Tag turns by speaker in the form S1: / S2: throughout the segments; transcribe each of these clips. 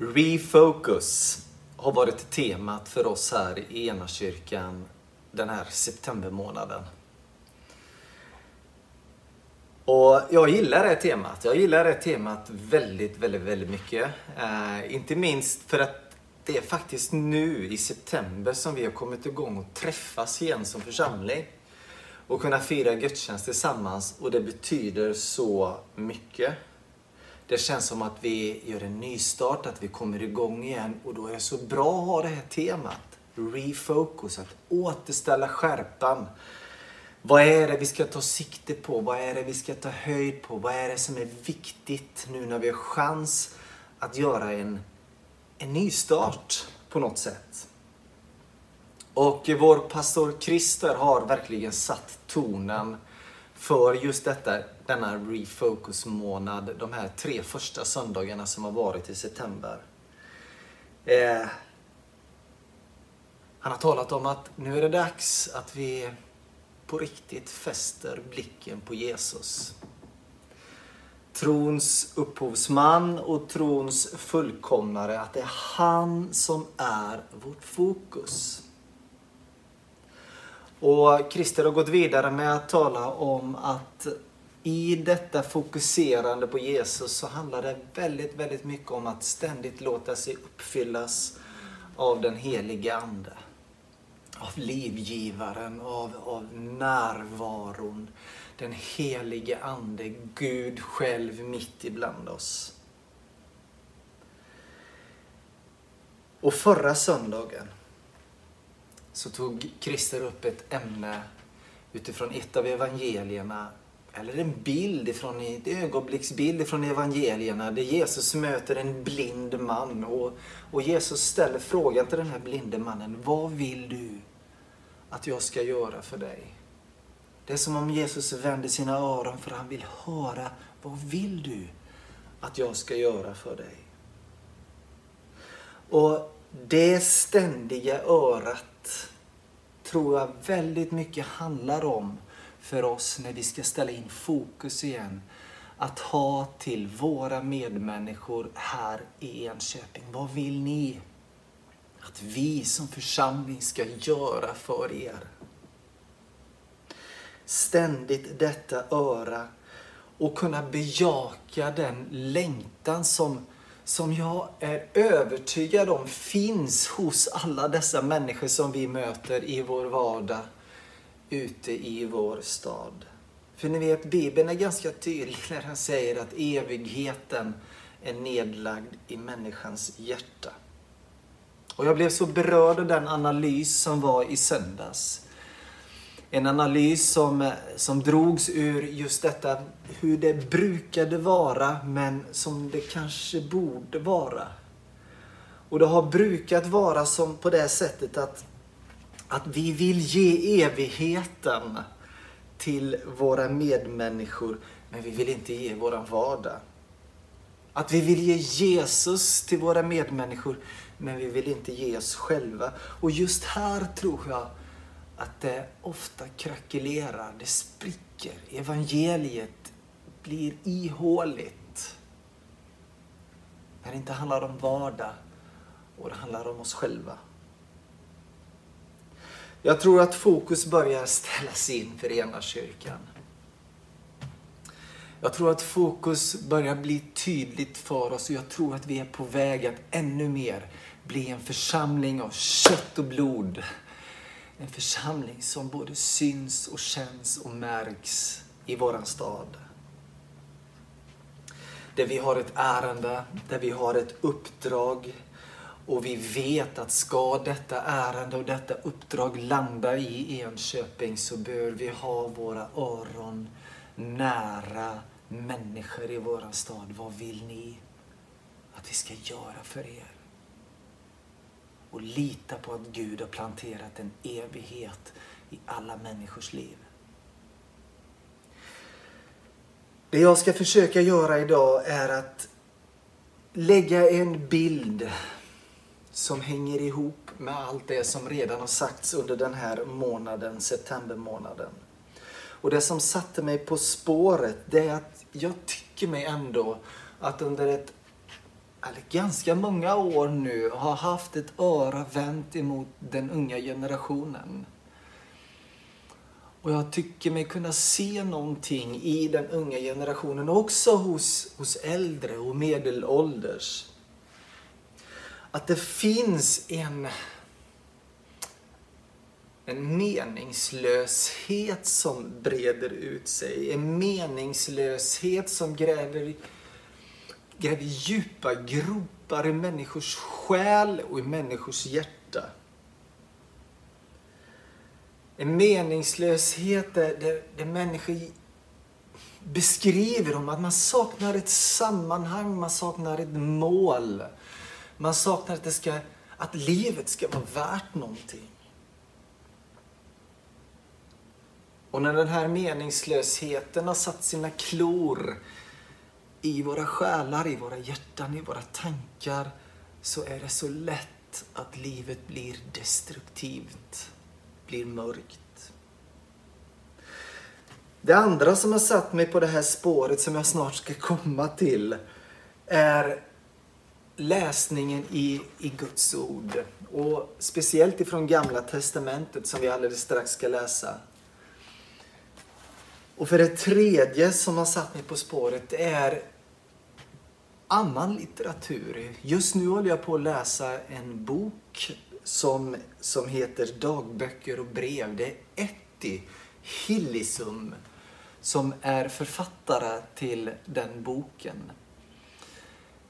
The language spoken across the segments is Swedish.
S1: Refocus har varit temat för oss här i ena kyrkan den här septembermånaden. Och jag gillar det temat. Jag gillar det temat väldigt, väldigt, väldigt mycket. Eh, inte minst för att det är faktiskt nu i september som vi har kommit igång och träffas igen som församling. Och kunna fira gudstjänst tillsammans och det betyder så mycket. Det känns som att vi gör en nystart, att vi kommer igång igen och då är det så bra att ha det här temat. Refocus, att återställa skärpan. Vad är det vi ska ta sikte på? Vad är det vi ska ta höjd på? Vad är det som är viktigt nu när vi har chans att göra en, en nystart på något sätt? Och vår pastor Christer har verkligen satt tonen för just detta, denna refocus-månad, de här tre första söndagarna som har varit i september. Eh, han har talat om att nu är det dags att vi på riktigt fäster blicken på Jesus. Trons upphovsman och trons fullkomnare, att det är han som är vårt fokus. Och Christer har gått vidare med att tala om att i detta fokuserande på Jesus så handlar det väldigt, väldigt mycket om att ständigt låta sig uppfyllas av den helige Ande. Av livgivaren, av, av närvaron. Den helige Ande, Gud själv mitt ibland oss. Och förra söndagen så tog Christer upp ett ämne utifrån ett av evangelierna, eller en bild ifrån, en ögonblicksbild från evangelierna där Jesus möter en blind man och, och Jesus ställer frågan till den här blinde mannen, vad vill du att jag ska göra för dig? Det är som om Jesus vänder sina öron för han vill höra, vad vill du att jag ska göra för dig? Och det ständiga örat tror jag väldigt mycket handlar om för oss när vi ska ställa in fokus igen. Att ha till våra medmänniskor här i Enköping. Vad vill ni att vi som församling ska göra för er? Ständigt detta öra och kunna bejaka den längtan som som jag är övertygad om finns hos alla dessa människor som vi möter i vår vardag ute i vår stad. För ni vet, Bibeln är ganska tydlig när den säger att evigheten är nedlagd i människans hjärta. Och jag blev så berörd av den analys som var i söndags. En analys som, eh, som drogs ur just detta hur det brukade vara men som det kanske borde vara. Och det har brukat vara som på det sättet att, att vi vill ge evigheten till våra medmänniskor men vi vill inte ge våran vardag. Att vi vill ge Jesus till våra medmänniskor men vi vill inte ge oss själva. Och just här tror jag att det ofta krackelerar, det spricker. Evangeliet blir ihåligt. När det inte handlar om vardag och det handlar om oss själva. Jag tror att fokus börjar ställas in för ena kyrkan. Jag tror att fokus börjar bli tydligt för oss och jag tror att vi är på väg att ännu mer bli en församling av kött och blod en församling som både syns och känns och märks i våran stad. Där vi har ett ärende, där vi har ett uppdrag och vi vet att ska detta ärende och detta uppdrag landa i Enköping så bör vi ha våra öron nära människor i våran stad. Vad vill ni att vi ska göra för er? Och lita på att Gud har planterat en evighet i alla människors liv. Det jag ska försöka göra idag är att lägga en bild som hänger ihop med allt det som redan har sagts under den här månaden, septembermånaden. Och det som satte mig på spåret, det är att jag tycker mig ändå att under ett eller ganska många år nu, har haft ett öra vänt emot den unga generationen. Och jag tycker mig kunna se någonting i den unga generationen, också hos, hos äldre och medelålders. Att det finns en, en meningslöshet som breder ut sig. En meningslöshet som gräver, gräver djupa gropar i människors själ och i människors hjärta. En meningslöshet där, där, där människor beskriver om att man saknar ett sammanhang, man saknar ett mål. Man saknar att, det ska, att livet ska vara värt någonting. Och när den här meningslösheten har satt sina klor i våra själar, i våra hjärtan, i våra tankar så är det så lätt att livet blir destruktivt blir mörkt. Det andra som har satt mig på det här spåret som jag snart ska komma till är läsningen i, i Guds ord. Och speciellt ifrån Gamla Testamentet som vi alldeles strax ska läsa. Och för det tredje som har satt mig på spåret är annan litteratur. Just nu håller jag på att läsa en bok som, som heter Dagböcker och brev. Det är Etti Hillisum som är författare till den boken.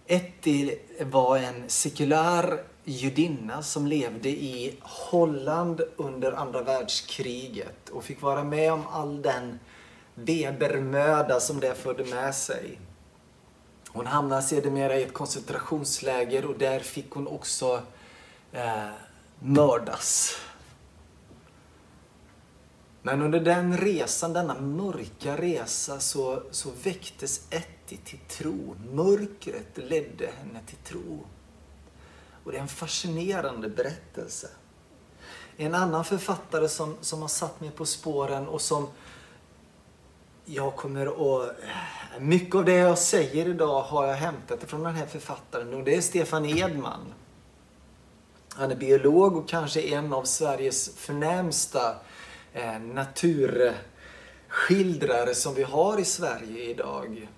S1: Etti var en sekulär judinna som levde i Holland under andra världskriget och fick vara med om all den Webermöda som det förde med sig. Hon hamnade sedermera i ett koncentrationsläger och där fick hon också eh, mördas. Men under den resan, denna mörka resa, så, så väcktes Etty till tro. Mörkret ledde henne till tro. Och det är en fascinerande berättelse. En annan författare som, som har satt mig på spåren och som jag kommer att... Mycket av det jag säger idag har jag hämtat från den här författaren och det är Stefan Edman. Han är biolog och kanske en av Sveriges förnämsta eh, naturskildrare som vi har i Sverige idag.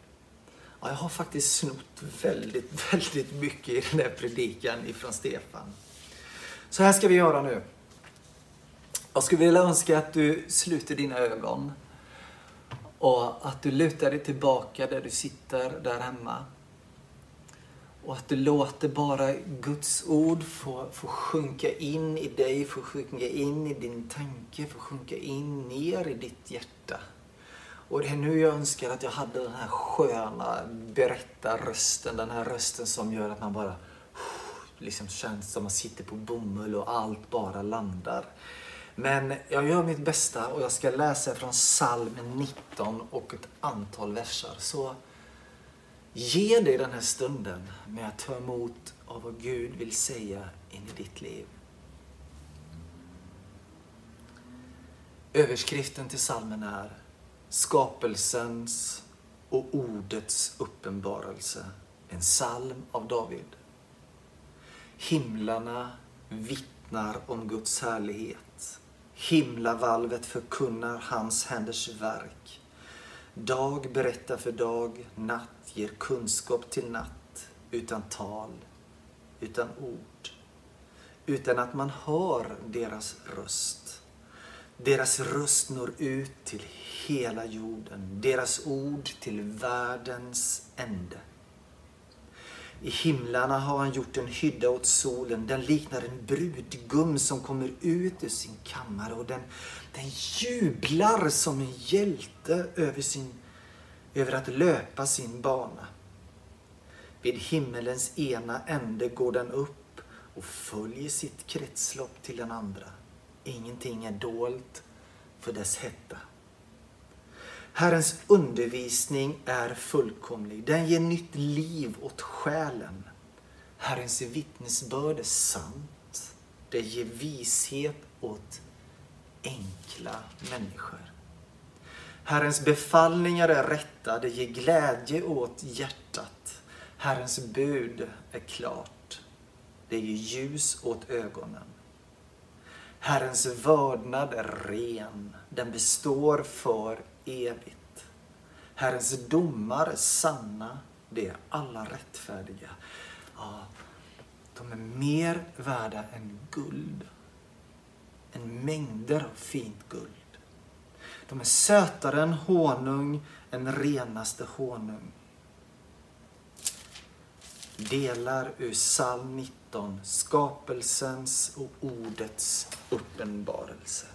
S1: Ja, jag har faktiskt snott väldigt, väldigt mycket i den här predikan ifrån Stefan. Så här ska vi göra nu. Jag skulle vilja önska att du sluter dina ögon och att du lutar dig tillbaka där du sitter där hemma. Och att du låter bara Guds ord få, få sjunka in i dig, få sjunka in i din tanke, få sjunka in ner i ditt hjärta. Och det är nu jag önskar att jag hade den här sköna berättarrösten, den här rösten som gör att man bara liksom känns som man sitter på bomull och allt bara landar. Men jag gör mitt bästa och jag ska läsa från psalm 19 och ett antal versar. Så Ge dig den här stunden med att ta emot av vad Gud vill säga in i ditt liv. Överskriften till salmen är Skapelsens och ordets uppenbarelse. En psalm av David. Himlarna vittnar om Guds härlighet. Himlavalvet förkunnar hans händers verk. Dag berättar för dag, natt ger kunskap till natt, utan tal, utan ord, utan att man hör deras röst. Deras röst når ut till hela jorden, deras ord till världens ände. I himlarna har han gjort en hydda åt solen. Den liknar en brudgum som kommer ut ur sin kammare och den, den jublar som en hjälte över, sin, över att löpa sin bana. Vid himmelens ena ände går den upp och följer sitt kretslopp till den andra. Ingenting är dolt för dess hetta. Herrens undervisning är fullkomlig. Den ger nytt liv åt själen. Herrens vittnesbörd är sant. Det ger vishet åt enkla människor. Herrens befallningar är rätta. Det ger glädje åt hjärtat. Herrens bud är klart. Det ger ljus åt ögonen. Herrens vördnad är ren. Den består för evigt. Herrens domar är sanna. Det är alla rättfärdiga. Ja, de är mer värda än guld. Än mängder av fint guld. De är sötare än honung, än renaste honung. Delar ur psalm 19, skapelsens och ordets uppenbarelse.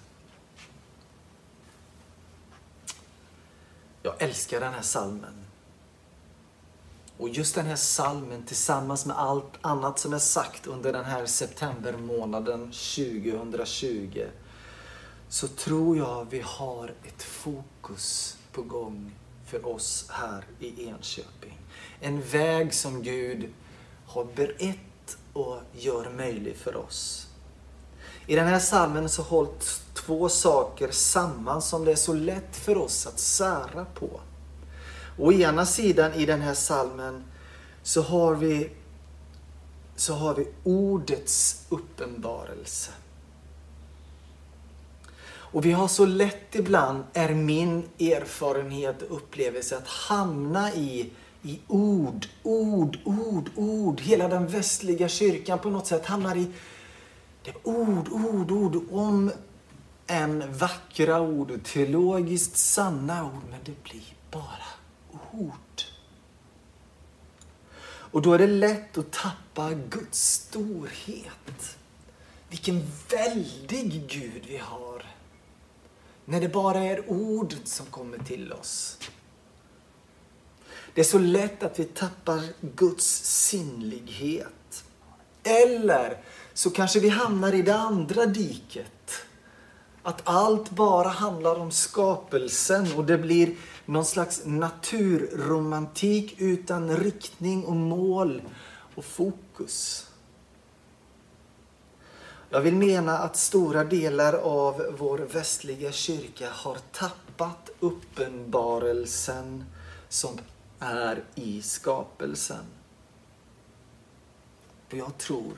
S1: Jag älskar den här salmen. Och just den här salmen tillsammans med allt annat som är sagt under den här septembermånaden 2020 så tror jag vi har ett fokus på gång för oss här i Enköping. En väg som Gud har berett och gör möjlig för oss. I den här salmen så hålls två saker samman som det är så lätt för oss att sära på. Å ena sidan i den här salmen så har vi, så har vi ordets uppenbarelse. Och vi har så lätt ibland, är min erfarenhet och upplevelse, att hamna i, i ord, ord, ord, ord. Hela den västliga kyrkan på något sätt hamnar i det ord, ord, ord om än vackra ord, teologiskt sanna ord, men det blir bara ord. Och då är det lätt att tappa Guds storhet. Vilken väldig Gud vi har. När det bara är ordet som kommer till oss. Det är så lätt att vi tappar Guds sinnlighet. Eller så kanske vi hamnar i det andra diket. Att allt bara handlar om skapelsen och det blir någon slags naturromantik utan riktning och mål och fokus. Jag vill mena att stora delar av vår västliga kyrka har tappat uppenbarelsen som är i skapelsen. Och jag tror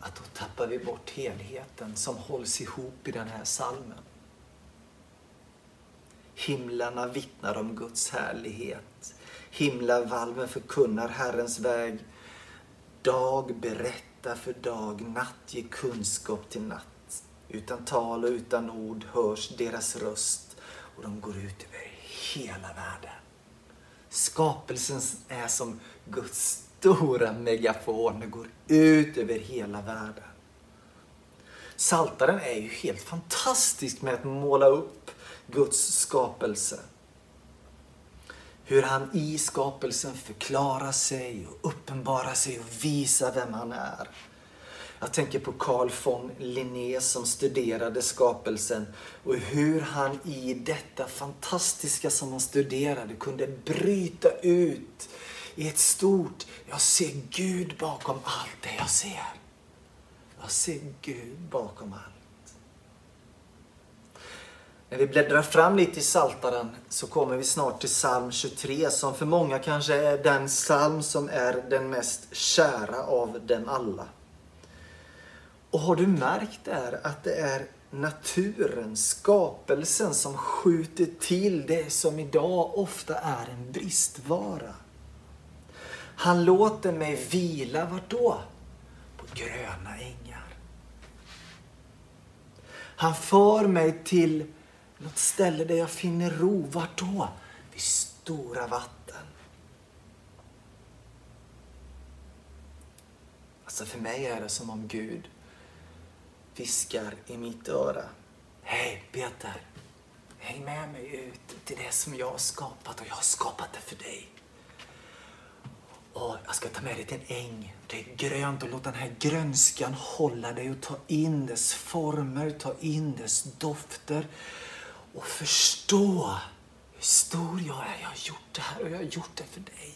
S1: att då tappar vi bort helheten som hålls ihop i den här salmen. Himlarna vittnar om Guds härlighet. Himlavalven förkunnar Herrens väg. Dag berättar för dag, natt ger kunskap till natt. Utan tal och utan ord hörs deras röst och de går ut över hela världen. Skapelsen är som Guds stora megafon. Går ut över hela världen. Saltaren är ju helt fantastisk med att måla upp Guds skapelse. Hur han i skapelsen förklarar sig och uppenbarar sig och visar vem han är. Jag tänker på Carl von Linné som studerade skapelsen och hur han i detta fantastiska som han studerade kunde bryta ut i ett stort, jag ser Gud bakom allt det jag ser. Jag ser Gud bakom allt. När vi bläddrar fram lite i Saltaren så kommer vi snart till psalm 23 som för många kanske är den psalm som är den mest kära av dem alla. Och har du märkt där att det är naturen, skapelsen som skjuter till det som idag ofta är en bristvara. Han låter mig vila, vart då? På gröna ängar. Han för mig till något ställe där jag finner ro. Vart då? Vid stora vatten. Alltså för mig är det som om Gud viskar i mitt öra. Hej Peter! Häng med mig ut till det som jag har skapat och jag har skapat det för dig. Och jag ska ta med dig till en äng. Det är grönt och låt den här grönskan hålla dig och ta in dess former, ta in dess dofter och förstå hur stor jag är. Jag har gjort det här och jag har gjort det för dig.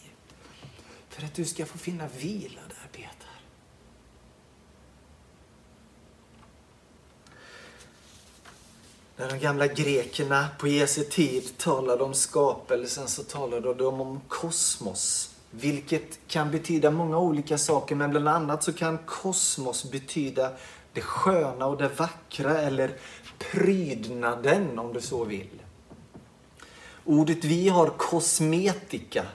S1: För att du ska få finna vila där, Peter. När de gamla grekerna på Jesu tid talade om skapelsen så talade de om kosmos vilket kan betyda många olika saker, men bland annat så kan kosmos betyda det sköna och det vackra eller prydnaden om du så vill. Ordet vi har, kosmetika,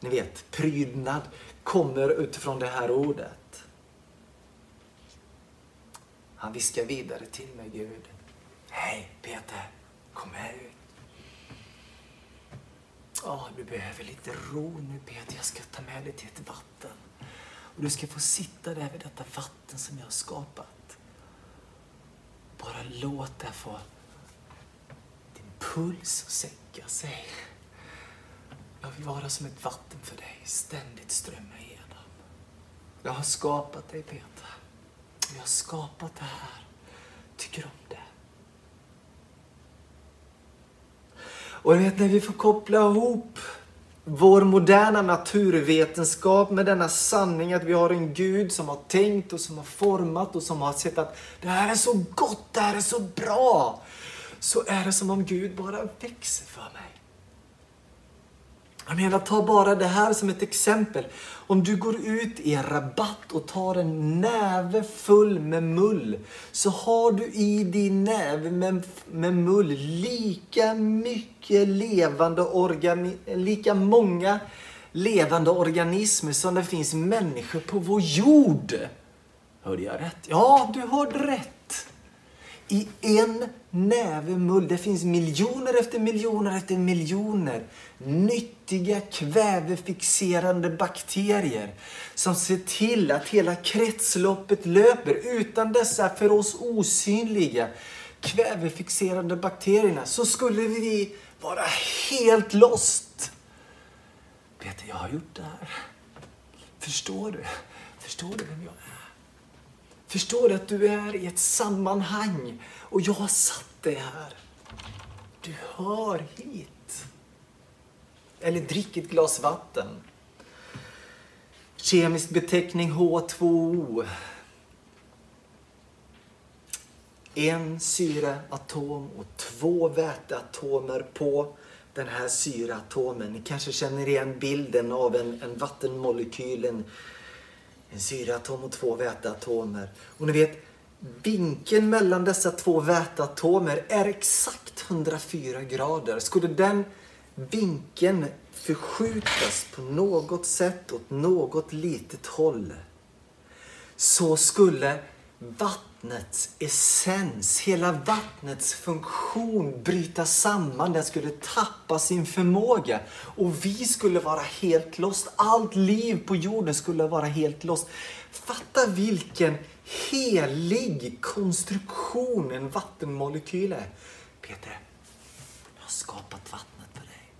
S1: ni vet, prydnad, kommer utifrån det här ordet. Han viskar vidare till mig, Gud. Hej Peter, kom här ut. Oh, du behöver lite ro nu Peter, jag ska ta med dig till ett vatten. Och du ska få sitta där vid detta vatten som jag har skapat. Bara låt det få din puls att sänka sig. Jag vill vara som ett vatten för dig, ständigt strömma igenom. Jag har skapat dig Peter. Jag har skapat det här. Tycker om det. Och jag vet när vi får koppla ihop vår moderna naturvetenskap med denna sanning att vi har en Gud som har tänkt och som har format och som har sett att det här är så gott, det här är så bra. Så är det som om Gud bara växer för mig. Jag menar, ta bara det här som ett exempel. Om du går ut i en rabatt och tar en näve full med mull, så har du i din näve med, med mull lika mycket levande organi lika många levande organismer som det finns människor på vår jord. Hörde jag rätt? Ja, du hörde rätt. I en näve mull. Det finns miljoner efter miljoner efter miljoner nyttiga kvävefixerande bakterier som ser till att hela kretsloppet löper. Utan dessa för oss osynliga kvävefixerande bakterierna så skulle vi vara helt lost. Peter, jag har gjort det här. Förstår du? Förstår du vem jag är? Förstår du att du är i ett sammanhang och jag har satt dig här. Du hör hit. Eller drick ett glas vatten. Kemisk beteckning H2O. En syreatom och två väteatomer på den här syreatomen. Ni kanske känner igen bilden av en, en vattenmolekyl, en, en syreatom och två väteatomer. Och ni vet, vinkeln mellan dessa två väteatomer är exakt 104 grader. Skulle den vinkeln förskjutas på något sätt åt något litet håll så skulle vattnets essens, hela vattnets funktion bryta samman. Den skulle tappa sin förmåga och vi skulle vara helt lost. Allt liv på jorden skulle vara helt lost. Fatta vilken helig konstruktion en vattenmolekyl är. Peter, jag har skapat vattnet för dig.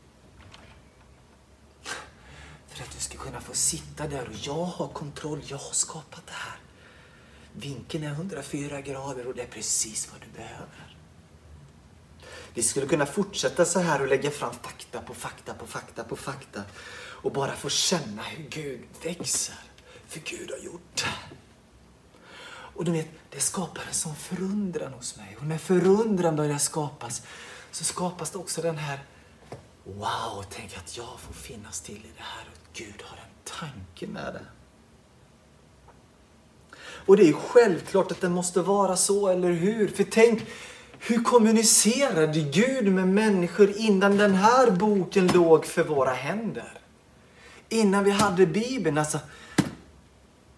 S1: För att du ska kunna få sitta där och jag har kontroll, jag har skapat det här. Vinkeln är 104 grader och det är precis vad du behöver. Vi skulle kunna fortsätta så här och lägga fram fakta på fakta på fakta på fakta och bara få känna hur Gud växer. För Gud har gjort det. Och du vet, det skapar en sån förundran hos mig. Och när förundran börjar skapas så skapas det också den här Wow, tänk att jag får finnas till i det här och Gud har en tanke med det. Och det är självklart att det måste vara så, eller hur? För tänk, hur kommunicerade Gud med människor innan den här boken låg för våra händer? Innan vi hade Bibeln. Alltså,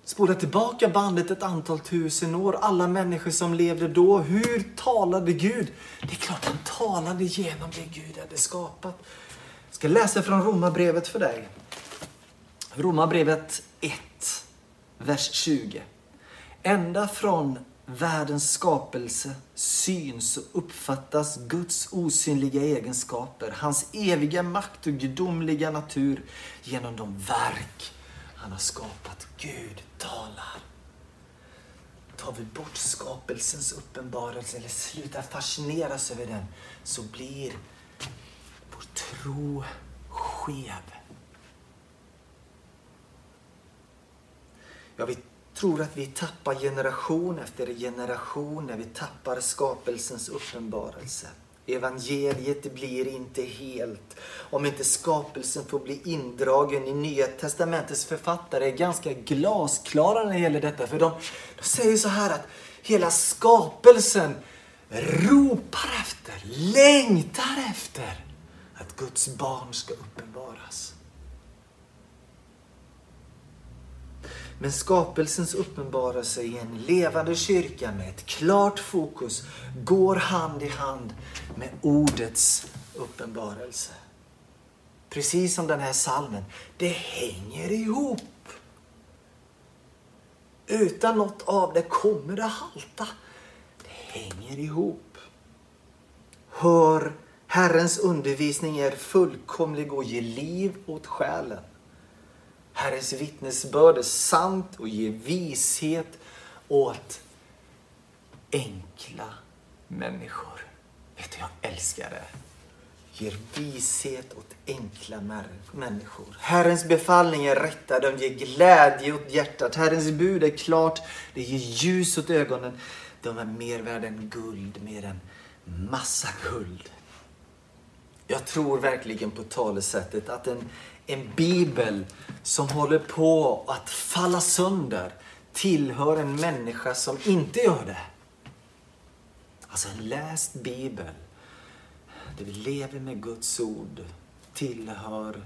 S1: Spola tillbaka bandet ett antal tusen år. Alla människor som levde då. Hur talade Gud? Det är klart han talade genom det Gud hade skapat. Jag ska läsa från Romarbrevet för dig. Romarbrevet 1, vers 20. Ända från världens skapelse syns och uppfattas Guds osynliga egenskaper, hans eviga makt och gudomliga natur genom de verk han har skapat. Gud talar. Tar vi bort skapelsens uppenbarelse eller slutar fascineras över den så blir vår tro skev. Jag vi tror att vi tappar generation efter generation när vi tappar skapelsens uppenbarelse. Evangeliet blir inte helt om inte skapelsen får bli indragen i Nya Testamentets författare är ganska glasklara när det gäller detta. För de, de säger så här att hela skapelsen ropar efter, längtar efter att Guds barn ska uppenbaras. Men skapelsens uppenbarelse i en levande kyrka med ett klart fokus går hand i hand med ordets uppenbarelse. Precis som den här salmen. Det hänger ihop. Utan något av det kommer det halta. Det hänger ihop. Hör, Herrens undervisning är fullkomlig och ger liv åt själen. Herrens vittnesbörd är sant och ger vishet åt enkla människor. Vet du, jag älskar det. Ger vishet åt enkla människor. Herrens befallning är rätta, de ger glädje åt hjärtat. Herrens bud är klart, det ger ljus åt ögonen. De är mer värda än guld, mer än massa guld. Jag tror verkligen på talesättet att en, en bibel som håller på att falla sönder tillhör en människa som inte gör det. Alltså en läst bibel, där vi lever med Guds ord, tillhör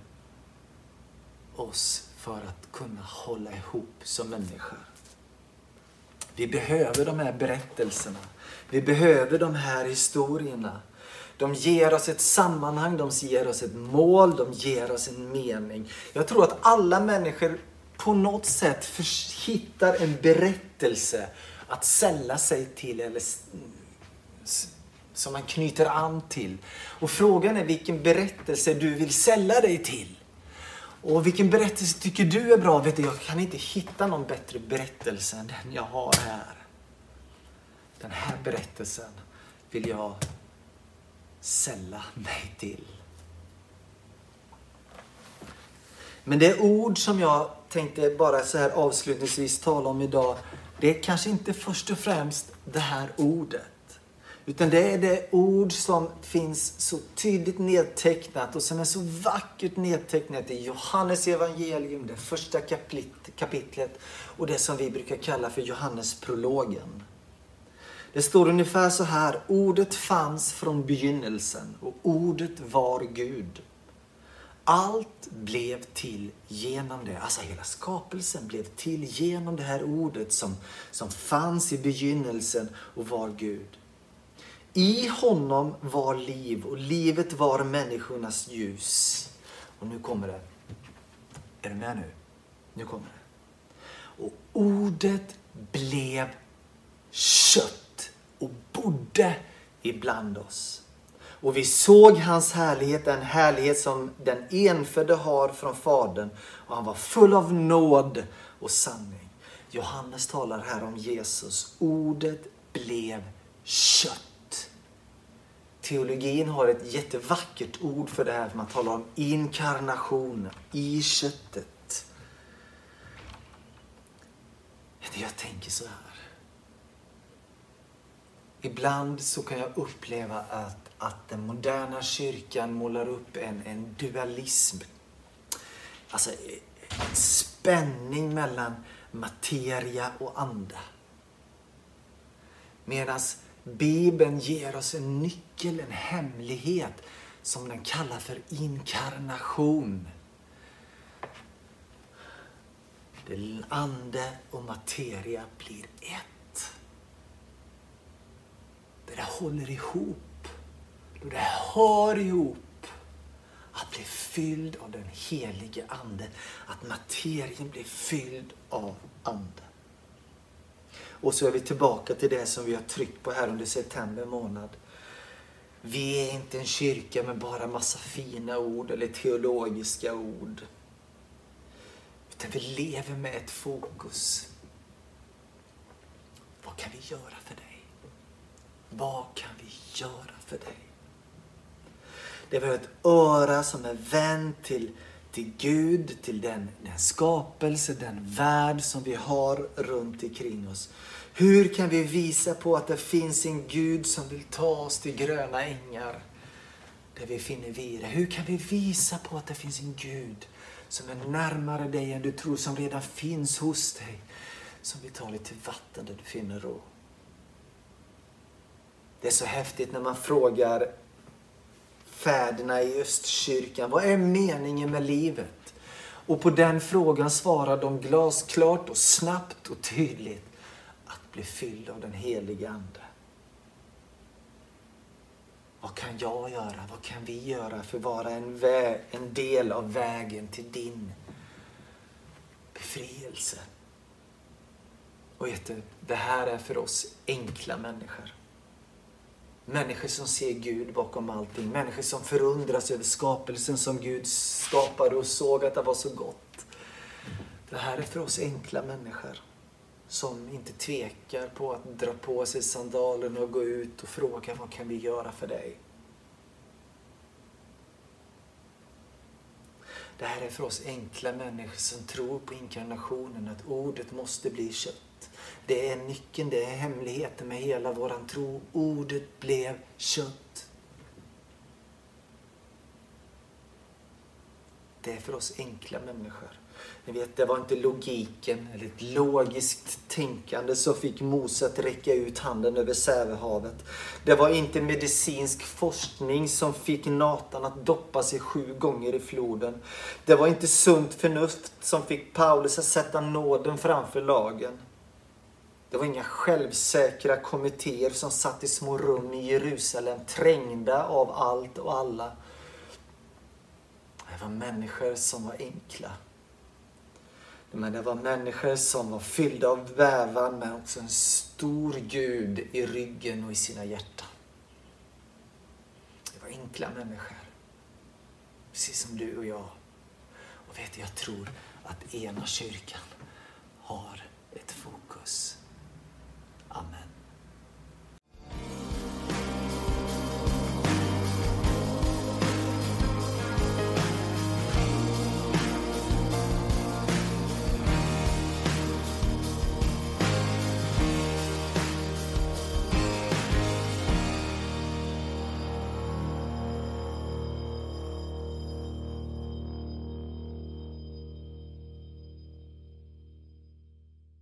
S1: oss för att kunna hålla ihop som människor. Vi behöver de här berättelserna. Vi behöver de här historierna. De ger oss ett sammanhang, de ger oss ett mål, de ger oss en mening. Jag tror att alla människor på något sätt hittar en berättelse att sälla sig till eller som man knyter an till. Och frågan är vilken berättelse du vill sälla dig till. Och vilken berättelse tycker du är bra? Vet du, jag kan inte hitta någon bättre berättelse än den jag har här. Den här berättelsen vill jag sälla mig till. Men det ord som jag tänkte bara så här avslutningsvis tala om idag, det är kanske inte först och främst det här ordet. Utan det är det ord som finns så tydligt nedtecknat och som är så vackert nedtecknat i Johannes evangelium, det första kapitlet och det som vi brukar kalla för Johannesprologen. Det står ungefär så här. Ordet fanns från begynnelsen och ordet var Gud. Allt blev till genom det. Alltså hela skapelsen blev till genom det här ordet som, som fanns i begynnelsen och var Gud. I honom var liv och livet var människornas ljus. Och nu kommer det. Är du med nu? Nu kommer det. Och ordet blev kött och bodde ibland oss. Och vi såg hans härlighet, den härlighet som den enfödde har från Fadern. Och han var full av nåd och sanning. Johannes talar här om Jesus. Ordet blev kött. Teologin har ett jättevackert ord för det här. Man talar om inkarnation i köttet. Jag tänker så här. Ibland så kan jag uppleva att, att den moderna kyrkan målar upp en, en dualism. Alltså en spänning mellan materia och ande. Medan Bibeln ger oss en nyckel, en hemlighet som den kallar för inkarnation. Det ande och materia blir ett där det håller ihop. Då det hör ihop. Att bli fylld av den helige Ande. Att materien blir fylld av Ande. Och så är vi tillbaka till det som vi har tryckt på här under september månad. Vi är inte en kyrka med bara massa fina ord eller teologiska ord. Utan vi lever med ett fokus. Vad kan vi göra för dig? Vad kan vi göra för dig? Det var ett öra som är vänt till, till Gud, till den, den skapelse, den värld som vi har runt omkring oss. Hur kan vi visa på att det finns en Gud som vill ta oss till gröna ängar där vi finner vila? Hur kan vi visa på att det finns en Gud som är närmare dig än du tror, som redan finns hos dig, som vill ta dig till vatten där du finner ro? Det är så häftigt när man frågar fäderna i Östkyrkan, vad är meningen med livet? Och på den frågan svarar de glasklart och snabbt och tydligt att bli fylld av den helige Ande. Vad kan jag göra? Vad kan vi göra för att vara en, en del av vägen till din befrielse? Och vet du, det här är för oss enkla människor. Människor som ser Gud bakom allting. Människor som förundras över skapelsen som Gud skapade och såg att det var så gott. Det här är för oss enkla människor som inte tvekar på att dra på sig sandalen och gå ut och fråga vad kan vi göra för dig? Det här är för oss enkla människor som tror på inkarnationen, att ordet måste bli kött. Det är nyckeln, det är hemligheten med hela våran tro. Ordet blev kött. Det är för oss enkla människor. Ni vet, det var inte logiken eller ett logiskt tänkande som fick Mose att räcka ut handen över Sävehavet. Det var inte medicinsk forskning som fick Natan att doppa sig sju gånger i floden. Det var inte sunt förnuft som fick Paulus att sätta nåden framför lagen. Det var inga självsäkra kommittéer som satt i små rum i Jerusalem trängda av allt och alla. Det var människor som var enkla. Men det var människor som var fyllda av bävan men också en stor Gud i ryggen och i sina hjärtan. Det var enkla människor. Precis som du och jag. Och vet du, jag tror att ena kyrkan har ett fokus Amen.